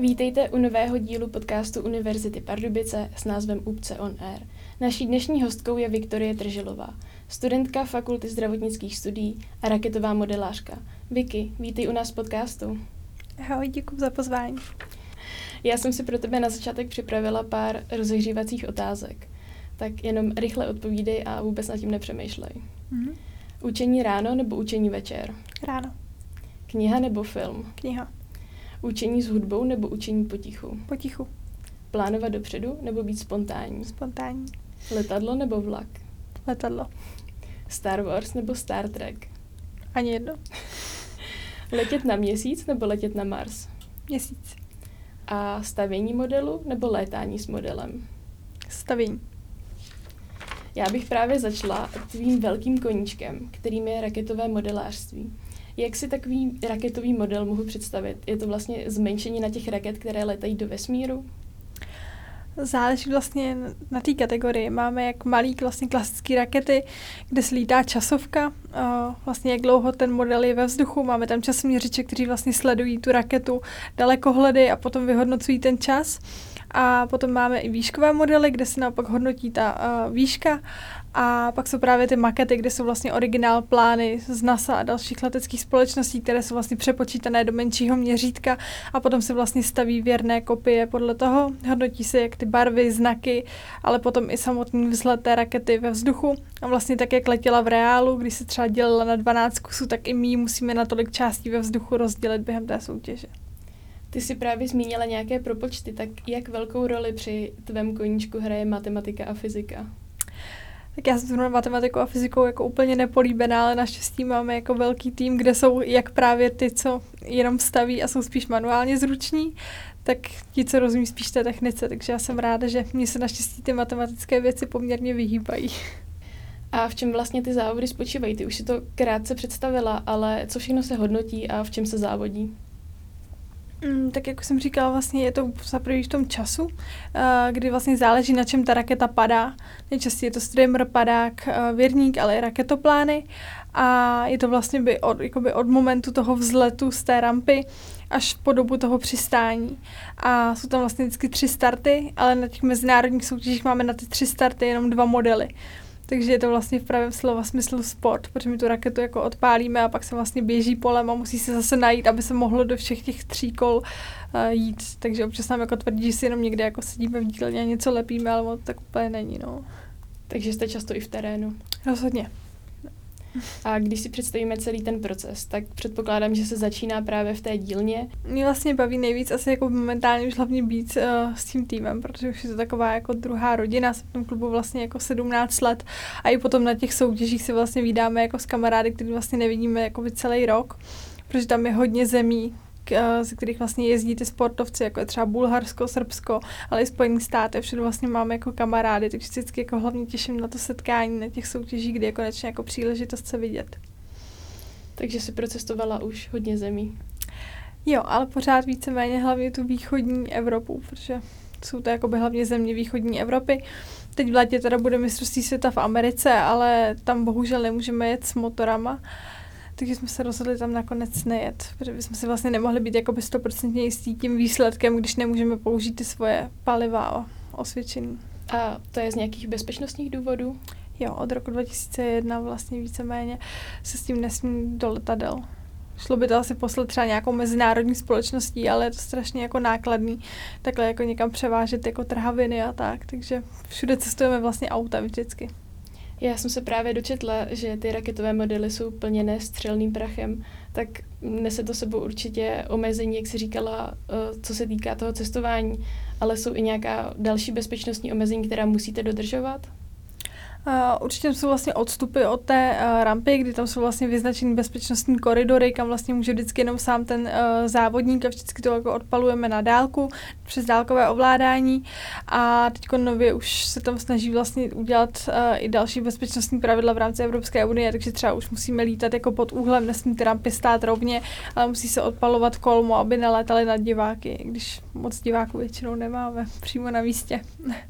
Vítejte u nového dílu podcastu Univerzity Pardubice s názvem Upce on Air. Naší dnešní hostkou je Viktorie Tržilová, studentka Fakulty zdravotnických studií a raketová modelářka. Vicky, vítej u nás podcastu. Ahoj, děkuji za pozvání. Já jsem si pro tebe na začátek připravila pár rozehřívacích otázek. Tak jenom rychle odpovídej a vůbec nad tím nepřemýšlej. Mm-hmm. Učení ráno nebo učení večer? Ráno. Kniha nebo film? Kniha. Učení s hudbou nebo učení potichu? Potichu. Plánovat dopředu nebo být spontánní? Spontánní. Letadlo nebo vlak? Letadlo. Star Wars nebo Star Trek? Ani jedno. letět na měsíc nebo letět na Mars? Měsíc. A stavění modelu nebo létání s modelem? Stavění. Já bych právě začala tvým velkým koníčkem, kterým je raketové modelářství. Jak si takový raketový model mohu představit? Je to vlastně zmenšení na těch raket, které letají do vesmíru? Záleží vlastně na té kategorii. Máme jak malý vlastně klasické rakety, kde se lítá časovka, vlastně jak dlouho ten model je ve vzduchu. Máme tam časoměřiče, kteří vlastně sledují tu raketu dalekohledy a potom vyhodnocují ten čas. A potom máme i výškové modely, kde se naopak hodnotí ta uh, výška. A pak jsou právě ty makety, kde jsou vlastně originál plány z NASA a dalších leteckých společností, které jsou vlastně přepočítané do menšího měřítka a potom se vlastně staví věrné kopie podle toho. Hodnotí se jak ty barvy, znaky, ale potom i samotný vzhled té rakety ve vzduchu. A vlastně tak, jak letěla v reálu, když se třeba dělala na 12 kusů, tak i my musíme na tolik částí ve vzduchu rozdělit během té soutěže. Ty jsi právě zmínila nějaké propočty, tak jak velkou roli při tvém koníčku hraje matematika a fyzika? Tak já jsem zrovna matematikou a fyzikou jako úplně nepolíbená, ale naštěstí máme jako velký tým, kde jsou jak právě ty, co jenom staví a jsou spíš manuálně zruční, tak ti, co rozumí spíš té technice. Takže já jsem ráda, že mě se naštěstí ty matematické věci poměrně vyhýbají. A v čem vlastně ty závody spočívají? Ty už si to krátce představila, ale co všechno se hodnotí a v čem se závodí? Mm, tak jako jsem říkala, vlastně je to zaprvé v tom času, uh, kdy vlastně záleží, na čem ta raketa padá. Nejčastěji je to streamer, padák, uh, věrník, ale i raketoplány. A je to vlastně by od, jakoby od momentu toho vzletu z té rampy až po dobu toho přistání. A jsou tam vlastně vždycky tři starty, ale na těch mezinárodních soutěžích máme na ty tři starty jenom dva modely. Takže je to vlastně v pravém slova smyslu sport, protože my tu raketu jako odpálíme a pak se vlastně běží polem a musí se zase najít, aby se mohlo do všech těch tří kol uh, jít. Takže občas nám jako tvrdí, že si jenom někde jako sedíme v dílně a něco lepíme, ale to tak úplně není, no. Takže jste často i v terénu? Rozhodně. A když si představíme celý ten proces, tak předpokládám, že se začíná právě v té dílně. Mě vlastně baví nejvíc asi jako momentálně už hlavně být uh, s tím týmem, protože už je to taková jako druhá rodina, jsem v tom klubu vlastně jako 17 let a i potom na těch soutěžích si vlastně vydáme jako s kamarády, který vlastně nevidíme jako celý rok, protože tam je hodně zemí, ze kterých vlastně jezdí ty sportovci, jako je třeba Bulharsko, Srbsko, ale i Spojený státy, všude vlastně máme jako kamarády, takže vždycky jako hlavně těším na to setkání, na těch soutěžích, kdy je konečně jako příležitost se vidět. Takže si procestovala už hodně zemí. Jo, ale pořád víceméně hlavně tu východní Evropu, protože jsou to jakoby hlavně země východní Evropy. Teď v létě teda bude mistrovství světa v Americe, ale tam bohužel nemůžeme jet s motorama. Uh, takže jsme se rozhodli tam nakonec nejet, protože bychom si vlastně nemohli být jako stoprocentně jistí tím výsledkem, když nemůžeme použít ty svoje paliva osvědčení. A to je z nějakých bezpečnostních důvodů? Jo, od roku 2001 vlastně víceméně se s tím nesmí do letadel. Šlo by to asi poslat třeba nějakou mezinárodní společností, ale je to strašně jako nákladný takhle jako někam převážet jako trhaviny a tak, takže všude cestujeme vlastně auta vždycky. Já jsem se právě dočetla, že ty raketové modely jsou plněné střelným prachem, tak nese to sebou určitě omezení, jak si říkala, eh, co se týká toho cestování, ale jsou i nějaká další bezpečnostní omezení, která musíte dodržovat? Uh, určitě jsou vlastně odstupy od té uh, rampy, kdy tam jsou vlastně vyznačené bezpečnostní koridory, kam vlastně může vždycky jenom sám ten uh, závodník a vždycky to jako odpalujeme na dálku přes dálkové ovládání a teď nově už se tam snaží vlastně udělat i další bezpečnostní pravidla v rámci Evropské unie, takže třeba už musíme lítat jako pod úhlem, nesmí ty rampy stát rovně, ale musí se odpalovat kolmo, aby nelétaly nad diváky, když moc diváků většinou nemáme přímo na místě.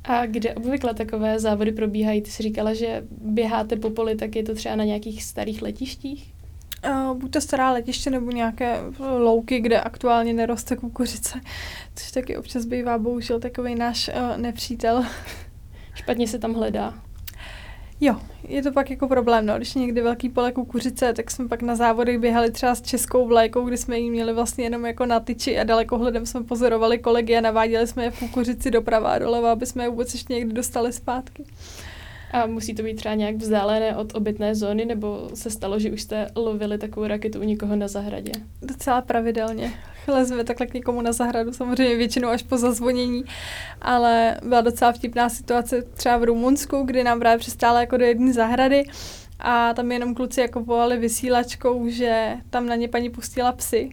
A kde obvykle takové závody probíhají? Ty jsi říkala, že běháte po poli, tak je to třeba na nějakých starých letištích? Uh, buď to stará letiště nebo nějaké louky, kde aktuálně neroste kukuřice, což taky občas bývá bohužel takový náš uh, nepřítel. Špatně se tam hledá. Jo, je to pak jako problém, no. Když je někdy velký pole kukuřice, tak jsme pak na závodech běhali třeba s českou vlajkou, kdy jsme ji měli vlastně jenom jako na tyči a dalekohledem jsme pozorovali kolegy a naváděli jsme je v kukuřici doprava a doleva, aby jsme je vůbec ještě někdy dostali zpátky. A musí to být třeba nějak vzdálené od obytné zóny, nebo se stalo, že už jste lovili takovou raketu u někoho na zahradě? Docela pravidelně. Lezme takhle k někomu na zahradu, samozřejmě většinou až po zazvonění, ale byla docela vtipná situace třeba v Rumunsku, kdy nám právě přistála jako do jedné zahrady a tam jenom kluci jako volali vysílačkou, že tam na ně paní pustila psy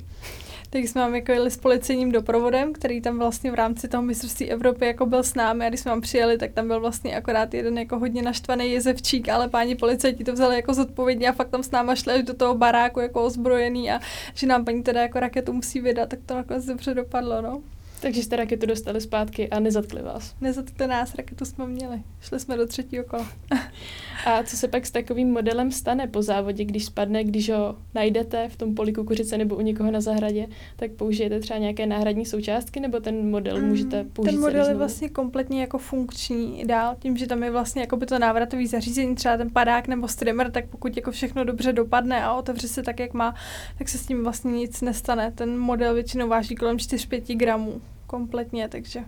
tak jsme tam jako jeli s policejním doprovodem, který tam vlastně v rámci toho mistrovství Evropy jako byl s námi a když jsme tam přijeli, tak tam byl vlastně akorát jeden jako hodně naštvaný jezevčík, ale páni policajti to vzali jako zodpovědně a fakt tam s náma šli až do toho baráku jako ozbrojený a že nám paní teda jako raketu musí vydat, tak to nakonec dobře dopadlo, no. Takže jste raketu dostali zpátky a nezatkli vás. Nezatkli nás, raketu jsme měli. Šli jsme do třetího kola. a co se pak s takovým modelem stane po závodě, když spadne, když ho najdete v tom poli kukuřice nebo u někoho na zahradě, tak použijete třeba nějaké náhradní součástky nebo ten model mm, můžete použít Ten model je vlastně kompletně jako funkční dál, tím, že tam je vlastně jako by to návratový zařízení, třeba ten padák nebo streamer, tak pokud jako všechno dobře dopadne a otevře se tak, jak má, tak se s tím vlastně nic nestane. Ten model většinou váží kolem 4-5 gramů kompletně, takže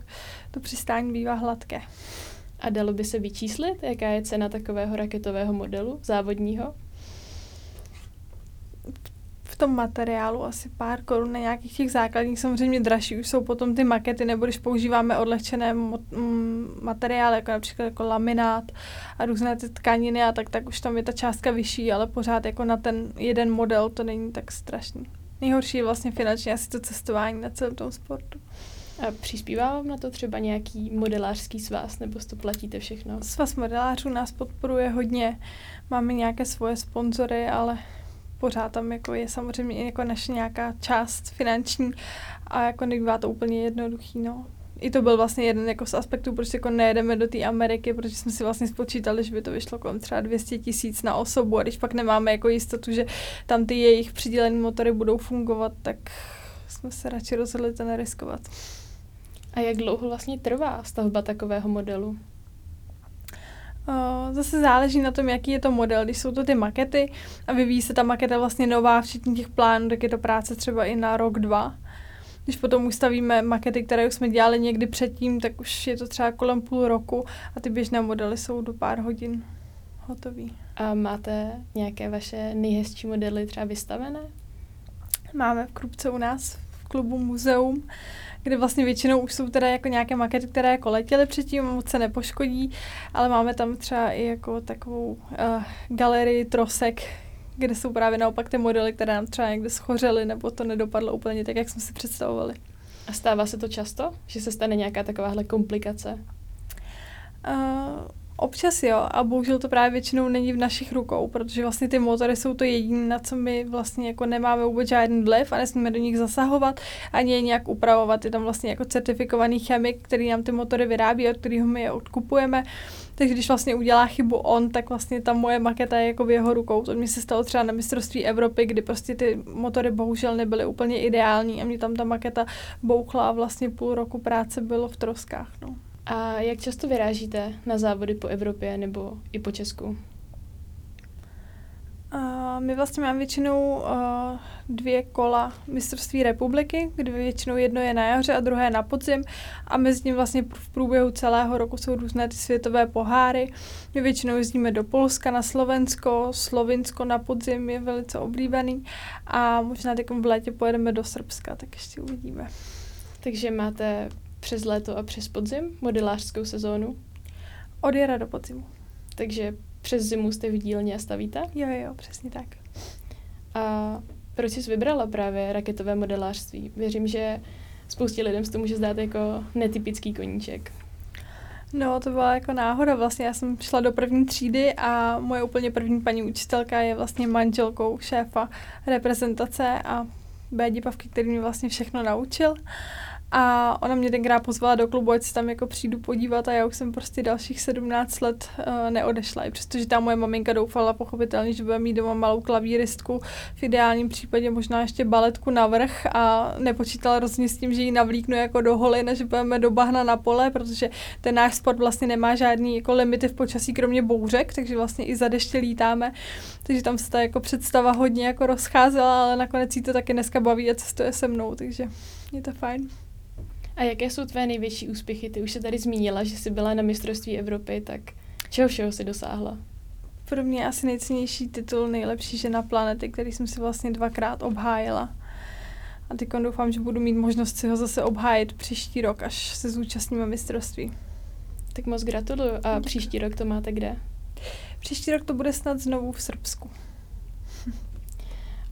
to přistání bývá hladké. A dalo by se vyčíslit, jaká je cena takového raketového modelu závodního? V tom materiálu asi pár korun na nějakých těch základních, samozřejmě dražší už jsou potom ty makety, nebo když používáme odlehčené materiály, jako například jako laminát a různé ty tkaniny a tak, tak už tam je ta částka vyšší, ale pořád jako na ten jeden model to není tak strašný. Nejhorší je vlastně finančně asi to cestování na celém tom sportu. A přispívá vám na to třeba nějaký modelářský svaz, nebo to platíte všechno? Svaz modelářů nás podporuje hodně. Máme nějaké svoje sponzory, ale pořád tam jako je samozřejmě jako naše nějaká část finanční a jako nebývá to úplně jednoduchý, no. I to byl vlastně jeden jako z aspektů, proč jako nejedeme do té Ameriky, protože jsme si vlastně spočítali, že by to vyšlo kolem třeba 200 tisíc na osobu a když pak nemáme jako jistotu, že tam ty jejich přidělené motory budou fungovat, tak jsme se radši rozhodli to neriskovat. A jak dlouho vlastně trvá stavba takového modelu? Zase záleží na tom, jaký je to model. Když jsou to ty makety a vyvíjí se ta maketa vlastně nová, včetně těch plánů, tak je to práce třeba i na rok, dva. Když potom ustavíme makety, které už jsme dělali někdy předtím, tak už je to třeba kolem půl roku a ty běžné modely jsou do pár hodin hotový. A máte nějaké vaše nejhezčí modely třeba vystavené? Máme v Krupce u nás v klubu muzeum kde vlastně většinou už jsou teda jako nějaké makety, které jako letěly předtím, moc se nepoškodí, ale máme tam třeba i jako takovou uh, galerii trosek, kde jsou právě naopak ty modely, které nám třeba někde schořely, nebo to nedopadlo úplně tak, jak jsme si představovali. A stává se to často, že se stane nějaká takováhle komplikace? Uh, Občas jo, a bohužel to právě většinou není v našich rukou, protože vlastně ty motory jsou to jediné, na co my vlastně jako nemáme vůbec žádný vliv a nesmíme do nich zasahovat ani je nějak upravovat. Je tam vlastně jako certifikovaný chemik, který nám ty motory vyrábí, od kterého my je odkupujeme. Takže když vlastně udělá chybu on, tak vlastně ta moje maketa je jako v jeho rukou. To mi se stalo třeba na mistrovství Evropy, kdy prostě ty motory bohužel nebyly úplně ideální a mě tam ta maketa bouchla a vlastně půl roku práce bylo v troskách. No. A jak často vyrážíte na závody po Evropě nebo i po Česku? Uh, my vlastně máme většinou uh, dvě kola mistrovství republiky, kde většinou jedno je na jaře a druhé na podzim a mezi tím vlastně v průběhu celého roku jsou různé ty světové poháry. My většinou jezdíme do Polska, na Slovensko, Slovinsko na podzim je velice oblíbený a možná teď v létě pojedeme do Srbska, tak ještě uvidíme. Takže máte přes léto a přes podzim, modelářskou sezónu? Od jara do podzimu. Takže přes zimu jste v dílně a stavíte? Jo, jo, přesně tak. A proč jsi vybrala právě raketové modelářství? Věřím, že spoustě lidem se to může zdát jako netypický koníček. No, to byla jako náhoda. Vlastně já jsem šla do první třídy a moje úplně první paní učitelka je vlastně manželkou šéfa reprezentace a B. Dipavky, který mě vlastně všechno naučil. A ona mě tenkrát pozvala do klubu, ať se tam jako přijdu podívat a já už jsem prostě dalších 17 let uh, neodešla. I přestože ta moje maminka doufala pochopitelně, že bude mít doma malou klavíristku, v ideálním případě možná ještě baletku navrch a nepočítala rozhodně s tím, že ji navlíknu jako do holin, že budeme do bahna na pole, protože ten náš sport vlastně nemá žádný jako limity v počasí, kromě bouřek, takže vlastně i za deště lítáme. Takže tam se ta jako představa hodně jako rozcházela, ale nakonec jí to taky dneska baví a cestuje se mnou, takže je to fajn. A jaké jsou tvé největší úspěchy? Ty už se tady zmínila, že jsi byla na mistrovství Evropy, tak čeho všeho si dosáhla? Pro mě asi nejcennější titul nejlepší žena planety, který jsem si vlastně dvakrát obhájila. A teď doufám, že budu mít možnost si ho zase obhájit příští rok, až se zúčastníme mistrovství. Tak moc gratuluju. A příští rok to máte kde? Příští rok to bude snad znovu v Srbsku.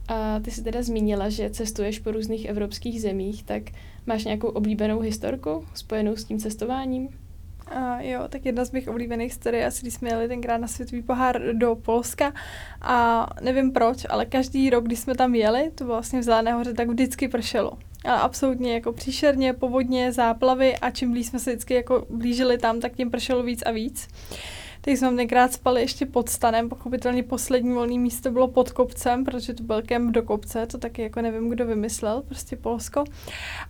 A ty jsi teda zmínila, že cestuješ po různých evropských zemích, tak máš nějakou oblíbenou historku spojenou s tím cestováním? Uh, jo, tak jedna z mých oblíbených story asi, když jsme jeli tenkrát na světový pohár do Polska a nevím proč, ale každý rok, když jsme tam jeli, to bylo vlastně v Zelené hoře, tak vždycky pršelo. Ale absolutně jako příšerně, povodně, záplavy a čím blíž jsme se vždycky jako blížili tam, tak tím pršelo víc a víc. Teď jsme tenkrát spali ještě pod stanem, pochopitelně poslední volné místo bylo pod kopcem, protože to byl kemp do kopce, to taky jako nevím, kdo vymyslel, prostě Polsko.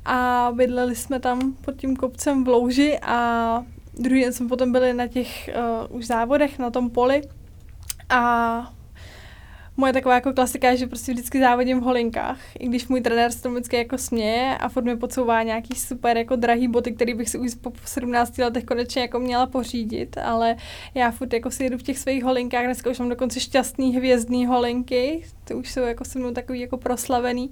A bydleli jsme tam pod tím kopcem v louži a druhý den jsme potom byli na těch uh, už závodech na tom poli. A moje taková jako klasika je, že prostě vždycky závodím v holinkách, i když můj trenér se tomu vždycky jako směje a furt mi podsouvá nějaký super jako drahý boty, který bych si už po 17 letech konečně jako měla pořídit, ale já furt jako si jedu v těch svých holinkách, dneska už mám dokonce šťastný hvězdný holinky, to už jsou jako se mnou takový jako proslavený.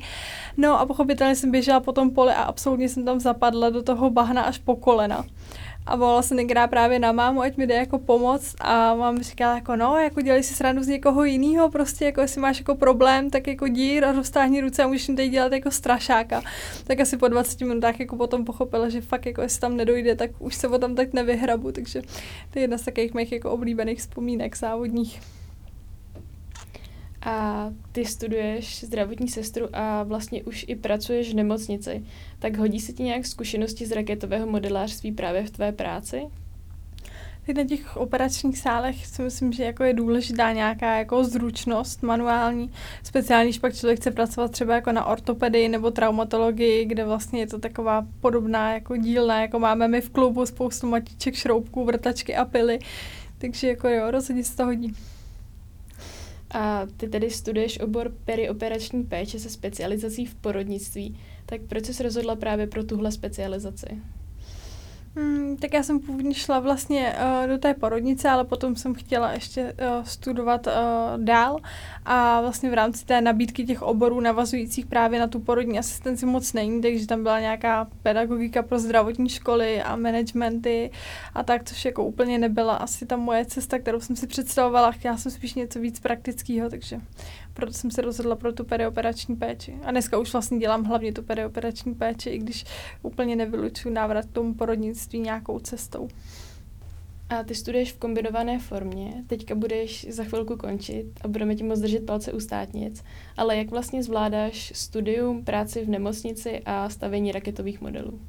No a pochopitelně jsem běžela po tom poli a absolutně jsem tam zapadla do toho bahna až po kolena a volala jsem tenkrát právě na mámu, ať mi jde jako pomoc. A mám říkala jako no, jako dělej si srandu z někoho jiného, prostě jako jestli máš jako problém, tak jako dír a roztáhni ruce a můžeš jim tady dělat jako strašáka. Tak asi po 20 minutách jako potom pochopila, že fakt jako jestli tam nedojde, tak už se o tam tak nevyhrabu, takže to je jedna z takových mých jako oblíbených vzpomínek závodních a ty studuješ zdravotní sestru a vlastně už i pracuješ v nemocnici, tak hodí se ti nějak zkušenosti z raketového modelářství právě v tvé práci? Teď na těch operačních sálech si myslím, že jako je důležitá nějaká jako zručnost manuální, speciálně když pak člověk chce pracovat třeba jako na ortopedii nebo traumatologii, kde vlastně je to taková podobná jako dílna, jako máme my v klubu spoustu matiček, šroubků, vrtačky a pily, takže jako jo, rozhodně se to hodí. A ty tedy studuješ obor perioperační péče se specializací v porodnictví. Tak proč jsi rozhodla právě pro tuhle specializaci? Hmm, tak já jsem původně šla vlastně uh, do té porodnice, ale potom jsem chtěla ještě uh, studovat uh, dál a vlastně v rámci té nabídky těch oborů navazujících právě na tu porodní asistenci moc není, takže tam byla nějaká pedagogika pro zdravotní školy a managementy a tak, což jako úplně nebyla asi ta moje cesta, kterou jsem si představovala. Chtěla jsem spíš něco víc praktického, takže proto jsem se rozhodla pro tu perioperační péči. A dneska už vlastně dělám hlavně tu perioperační péči, i když úplně nevylučuju návrat k tomu porodnictví nějakou cestou. A ty studuješ v kombinované formě, teďka budeš za chvilku končit a budeme ti moc držet palce u státnic, ale jak vlastně zvládáš studium, práci v nemocnici a stavění raketových modelů?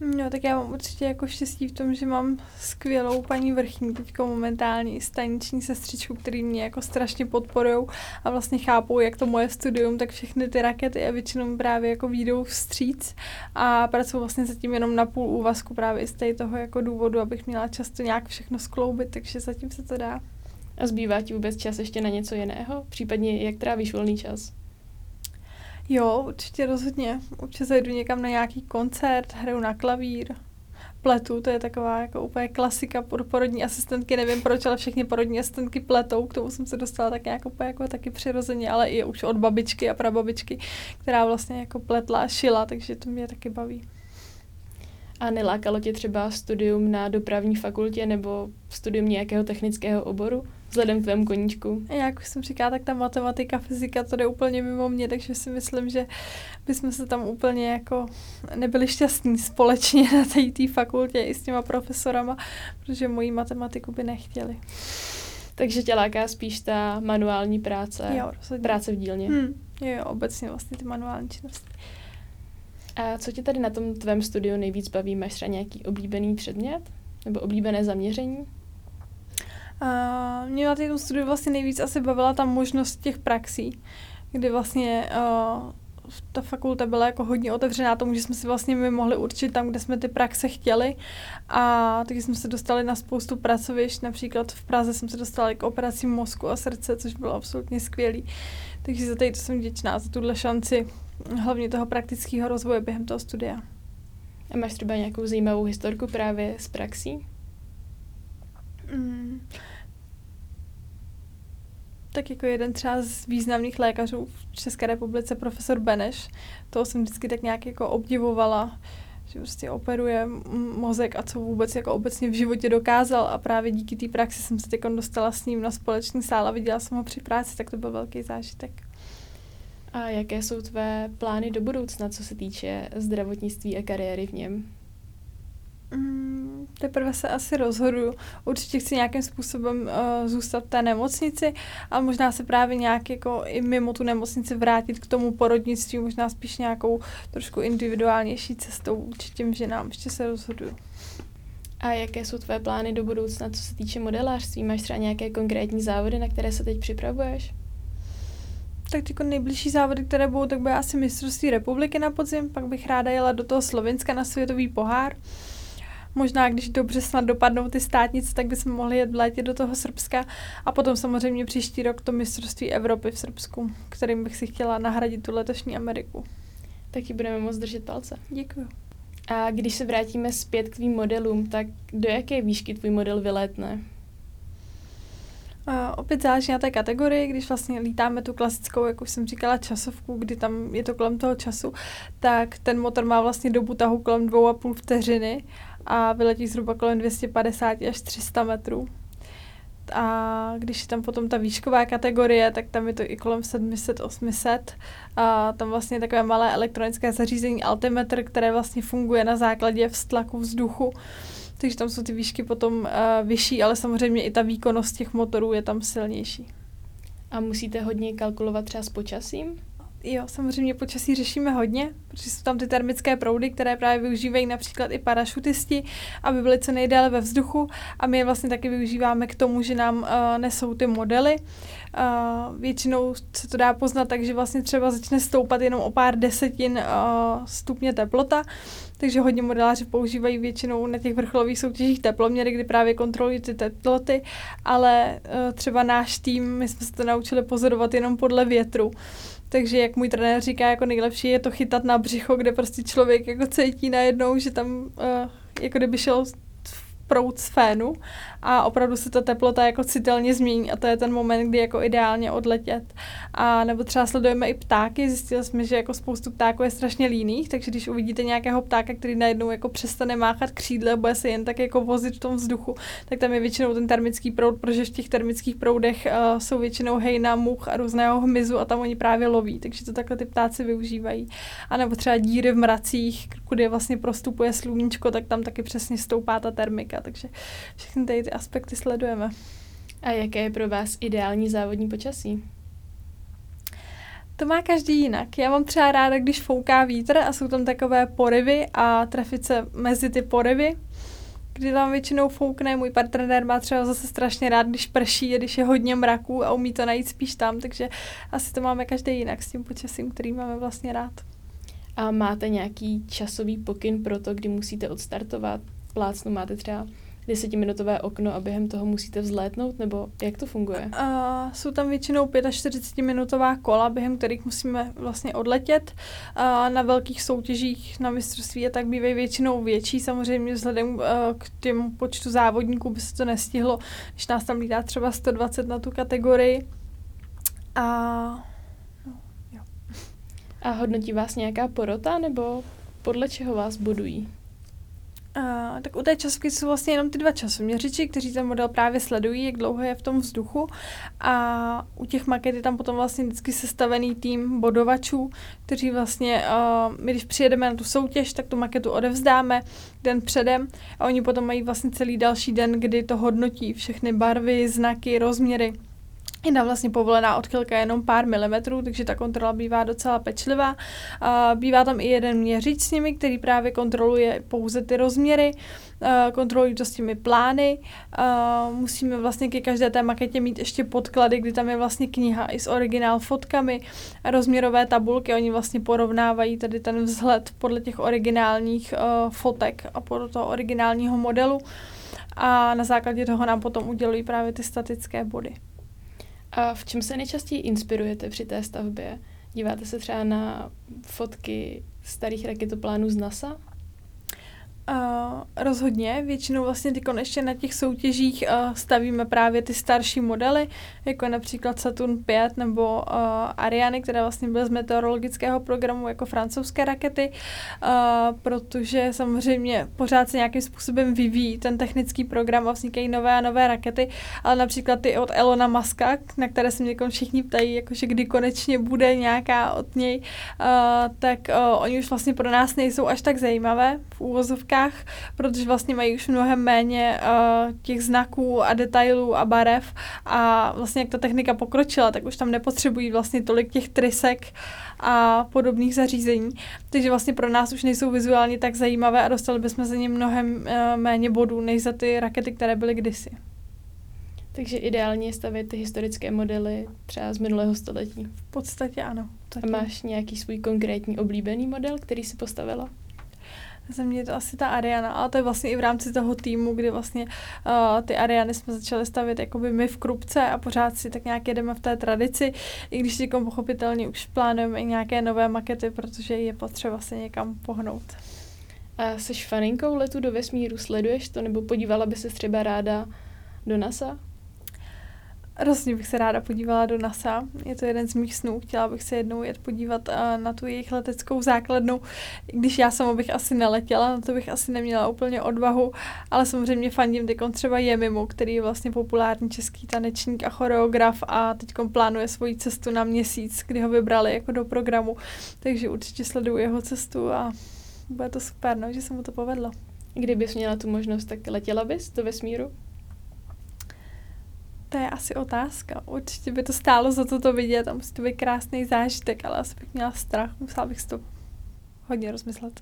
No, tak já mám určitě jako štěstí v tom, že mám skvělou paní vrchní teďko momentálně i staniční sestřičku, který mě jako strašně podporují a vlastně chápou, jak to moje studium, tak všechny ty rakety a většinou právě jako výjdou vstříc a pracuji vlastně zatím jenom na půl úvazku právě z toho jako důvodu, abych měla často nějak všechno skloubit, takže zatím se to dá. A zbývá ti vůbec čas ještě na něco jiného? Případně jak trávíš volný čas? Jo, určitě rozhodně. Určitě zajdu někam na nějaký koncert, hraju na klavír, pletu, to je taková jako úplně klasika pro porodní asistentky, nevím proč, ale všechny porodní asistentky pletou, k tomu jsem se dostala tak nějak úplně jako taky přirozeně, ale i už od babičky a prababičky, která vlastně jako pletla a šila, takže to mě taky baví. A nelákalo tě třeba studium na dopravní fakultě nebo studium nějakého technického oboru? Vzhledem k tvému koníčku. Jak už jsem říkala, tak ta matematika, fyzika, to jde úplně mimo mě, takže si myslím, že bychom se tam úplně jako nebyli šťastní společně na té fakultě i s těma profesorama, protože moji matematiku by nechtěli. Takže tě láká spíš ta manuální práce, jo, rozhodně. práce v dílně. Hmm, jo, jo, obecně vlastně ty manuální činnosti. A co tě tady na tom tvém studiu nejvíc baví? Máš třeba nějaký oblíbený předmět? Nebo oblíbené zaměření? Uh, mě na tom studiu vlastně nejvíc asi bavila ta možnost těch praxí, kdy vlastně uh, ta fakulta byla jako hodně otevřená tomu, že jsme si vlastně my mohli určit tam, kde jsme ty praxe chtěli a taky jsme se dostali na spoustu pracovišť, například v Praze jsem se dostala k operacím mozku a srdce, což bylo absolutně skvělý. Takže za tady to jsem vděčná, za tuhle šanci, hlavně toho praktického rozvoje během toho studia. A máš třeba nějakou zajímavou historku právě z praxí? Mm. Tak jako jeden třeba z významných lékařů v České republice, profesor Beneš, toho jsem vždycky tak nějak jako obdivovala, že prostě operuje mozek a co vůbec jako obecně v životě dokázal a právě díky té praxi jsem se teď dostala s ním na společný sál a viděla jsem ho při práci, tak to byl velký zážitek. A jaké jsou tvé plány do budoucna, co se týče zdravotnictví a kariéry v něm? Mm, teprve se asi rozhoduju. Určitě chci nějakým způsobem uh, zůstat v té nemocnici a možná se právě nějak jako i mimo tu nemocnici vrátit k tomu porodnictví, možná spíš nějakou trošku individuálnější cestou určitě ženám. Ještě se rozhoduju. A jaké jsou tvé plány do budoucna, co se týče modelářství? Máš třeba nějaké konkrétní závody, na které se teď připravuješ? tak jako nejbližší závody, které budou, tak bude asi mistrovství republiky na podzim, pak bych ráda jela do toho Slovenska na světový pohár. Možná, když dobře snad dopadnou ty státnice, tak bychom mohli jet v létě do toho Srbska a potom samozřejmě příští rok to mistrovství Evropy v Srbsku, kterým bych si chtěla nahradit tu letošní Ameriku. Taky budeme moc držet palce. Děkuji. A když se vrátíme zpět k tvým modelům, tak do jaké výšky tvůj model vylétne? Uh, opět záleží na té kategorii, když vlastně lítáme tu klasickou, jak už jsem říkala, časovku, kdy tam je to kolem toho času, tak ten motor má vlastně dobu tahu kolem dvou a půl vteřiny a vyletí zhruba kolem 250 až 300 metrů. A když je tam potom ta výšková kategorie, tak tam je to i kolem 700-800. A tam vlastně je takové malé elektronické zařízení altimetr, které vlastně funguje na základě vztlaku vzduchu. Takže tam jsou ty výšky potom uh, vyšší, ale samozřejmě i ta výkonnost těch motorů je tam silnější. A musíte hodně kalkulovat třeba s počasím? Jo, samozřejmě počasí řešíme hodně, protože jsou tam ty termické proudy, které právě využívají například i parašutisti, aby byly co nejdéle ve vzduchu a my je vlastně taky využíváme k tomu, že nám uh, nesou ty modely. Uh, většinou se to dá poznat tak, že vlastně třeba začne stoupat jenom o pár desetin uh, stupně teplota, takže hodně modeláři používají většinou na těch vrcholových soutěžích teploměry, kdy právě kontrolují ty teploty, ale uh, třeba náš tým, my jsme se to naučili pozorovat jenom podle větru. Takže jak můj trenér říká, jako nejlepší je to chytat na břicho, kde prostě člověk jako cítí najednou, že tam uh, jako kdyby šel proud z fénu a opravdu se ta teplota jako citelně změní a to je ten moment, kdy jako ideálně odletět. A nebo třeba sledujeme i ptáky, zjistili jsme, že jako spoustu ptáků je strašně líných, takže když uvidíte nějakého ptáka, který najednou jako přestane máchat křídle, bude se jen tak jako vozit v tom vzduchu, tak tam je většinou ten termický proud, protože v těch termických proudech uh, jsou většinou hejna, much a různého hmyzu a tam oni právě loví, takže to takhle ty ptáci využívají. A nebo třeba díry v mracích, kudy vlastně prostupuje sluníčko, tak tam taky přesně stoupá ta termika, takže všechny tady ty aspekty sledujeme. A jaké je pro vás ideální závodní počasí? To má každý jinak. Já mám třeba ráda, když fouká vítr a jsou tam takové porivy a trefit se mezi ty porivy, kdy tam většinou foukne. Můj partner má třeba zase strašně rád, když prší, když je hodně mraků a umí to najít spíš tam, takže asi to máme každý jinak s tím počasím, který máme vlastně rád. A máte nějaký časový pokyn pro to, kdy musíte odstartovat? Plácnu máte třeba desetiminutové okno a během toho musíte vzlétnout, nebo jak to funguje? Uh, jsou tam většinou 45-minutová kola, během kterých musíme vlastně odletět. Uh, na velkých soutěžích na mistrovství a tak bývají většinou větší, samozřejmě vzhledem uh, k těm počtu závodníků by se to nestihlo, když nás tam lítá třeba 120 na tu kategorii. A no, A hodnotí vás nějaká porota, nebo podle čeho vás budují? Uh, tak u té časovky jsou vlastně jenom ty dva časoměřiči, kteří ten model právě sledují, jak dlouho je v tom vzduchu. A u těch maket je tam potom vlastně vždycky sestavený tým bodovačů, kteří vlastně, uh, my když přijedeme na tu soutěž, tak tu maketu odevzdáme den předem a oni potom mají vlastně celý další den, kdy to hodnotí všechny barvy, znaky, rozměry Jedna vlastně povolená odchylka je jenom pár milimetrů, takže ta kontrola bývá docela pečlivá. Bývá tam i jeden měřič s nimi, který právě kontroluje pouze ty rozměry, kontrolují to s těmi plány. Musíme vlastně ke každé té maketě mít ještě podklady, kdy tam je vlastně kniha i s originál fotkami, rozměrové tabulky, oni vlastně porovnávají tady ten vzhled podle těch originálních fotek a podle toho originálního modelu a na základě toho nám potom udělují právě ty statické body. A v čem se nejčastěji inspirujete při té stavbě? Díváte se třeba na fotky starých raketoplánů z NASA? Uh, rozhodně, většinou vlastně ty ještě na těch soutěžích uh, stavíme právě ty starší modely, jako například Saturn 5 nebo uh, Ariane, které vlastně byly z meteorologického programu jako francouzské rakety, uh, protože samozřejmě pořád se nějakým způsobem vyvíjí ten technický program a vznikají nové a nové rakety, ale například ty od Elona Muska, na které se mě všichni ptají, jakože kdy konečně bude nějaká od něj, uh, tak uh, oni už vlastně pro nás nejsou až tak zajímavé v úvozovkách, fotkách, protože vlastně mají už mnohem méně uh, těch znaků a detailů a barev a vlastně jak ta technika pokročila, tak už tam nepotřebují vlastně tolik těch trysek a podobných zařízení. Takže vlastně pro nás už nejsou vizuálně tak zajímavé a dostali bychom za ně mnohem uh, méně bodů, než za ty rakety, které byly kdysi. Takže ideálně je stavět ty historické modely třeba z minulého století. V podstatě ano. A máš nějaký svůj konkrétní oblíbený model, který si postavila? Za mě je to asi ta Ariana, ale to je vlastně i v rámci toho týmu, kdy vlastně uh, ty Ariany jsme začali stavět jakoby my v Krupce a pořád si tak nějak jedeme v té tradici, i když teď pochopitelně už plánujeme i nějaké nové makety, protože je potřeba se někam pohnout. A jsi faninkou letu do vesmíru, sleduješ to, nebo podívala by se třeba ráda do NASA? Hrozně bych se ráda podívala do NASA. Je to jeden z mých snů. Chtěla bych se jednou jet podívat uh, na tu jejich leteckou základnu. Když já sama bych asi neletěla, na to bych asi neměla úplně odvahu, ale samozřejmě fandím teď třeba Jemimu, který je vlastně populární český tanečník a choreograf a teď plánuje svoji cestu na měsíc, kdy ho vybrali jako do programu. Takže určitě sleduju jeho cestu a bude to super, no, že se mu to povedlo. Kdybys měla tu možnost, tak letěla bys do vesmíru? To je asi otázka. Určitě by to stálo za to to vidět a musí to být krásný zážitek, ale asi bych měla strach, musela bych si to hodně rozmyslet.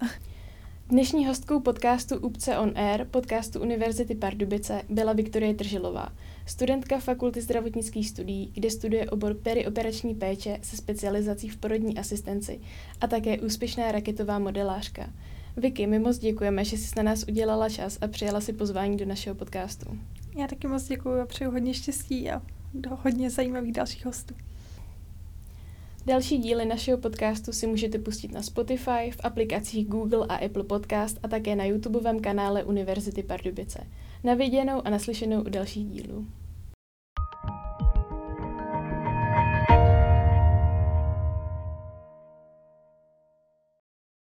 Dnešní hostkou podcastu UPCE on Air, podcastu Univerzity Pardubice, byla Viktorie Tržilová, studentka Fakulty zdravotnických studií, kde studuje obor perioperační péče se specializací v porodní asistenci a také úspěšná raketová modelářka. Vicky, my moc děkujeme, že jsi na nás udělala čas a přijala si pozvání do našeho podcastu. Já taky moc děkuji a přeju hodně štěstí a do hodně zajímavých dalších hostů. Další díly našeho podcastu si můžete pustit na Spotify, v aplikacích Google a Apple Podcast a také na YouTubeovém kanále Univerzity Pardubice. Na viděnou a naslyšenou u dalších dílů.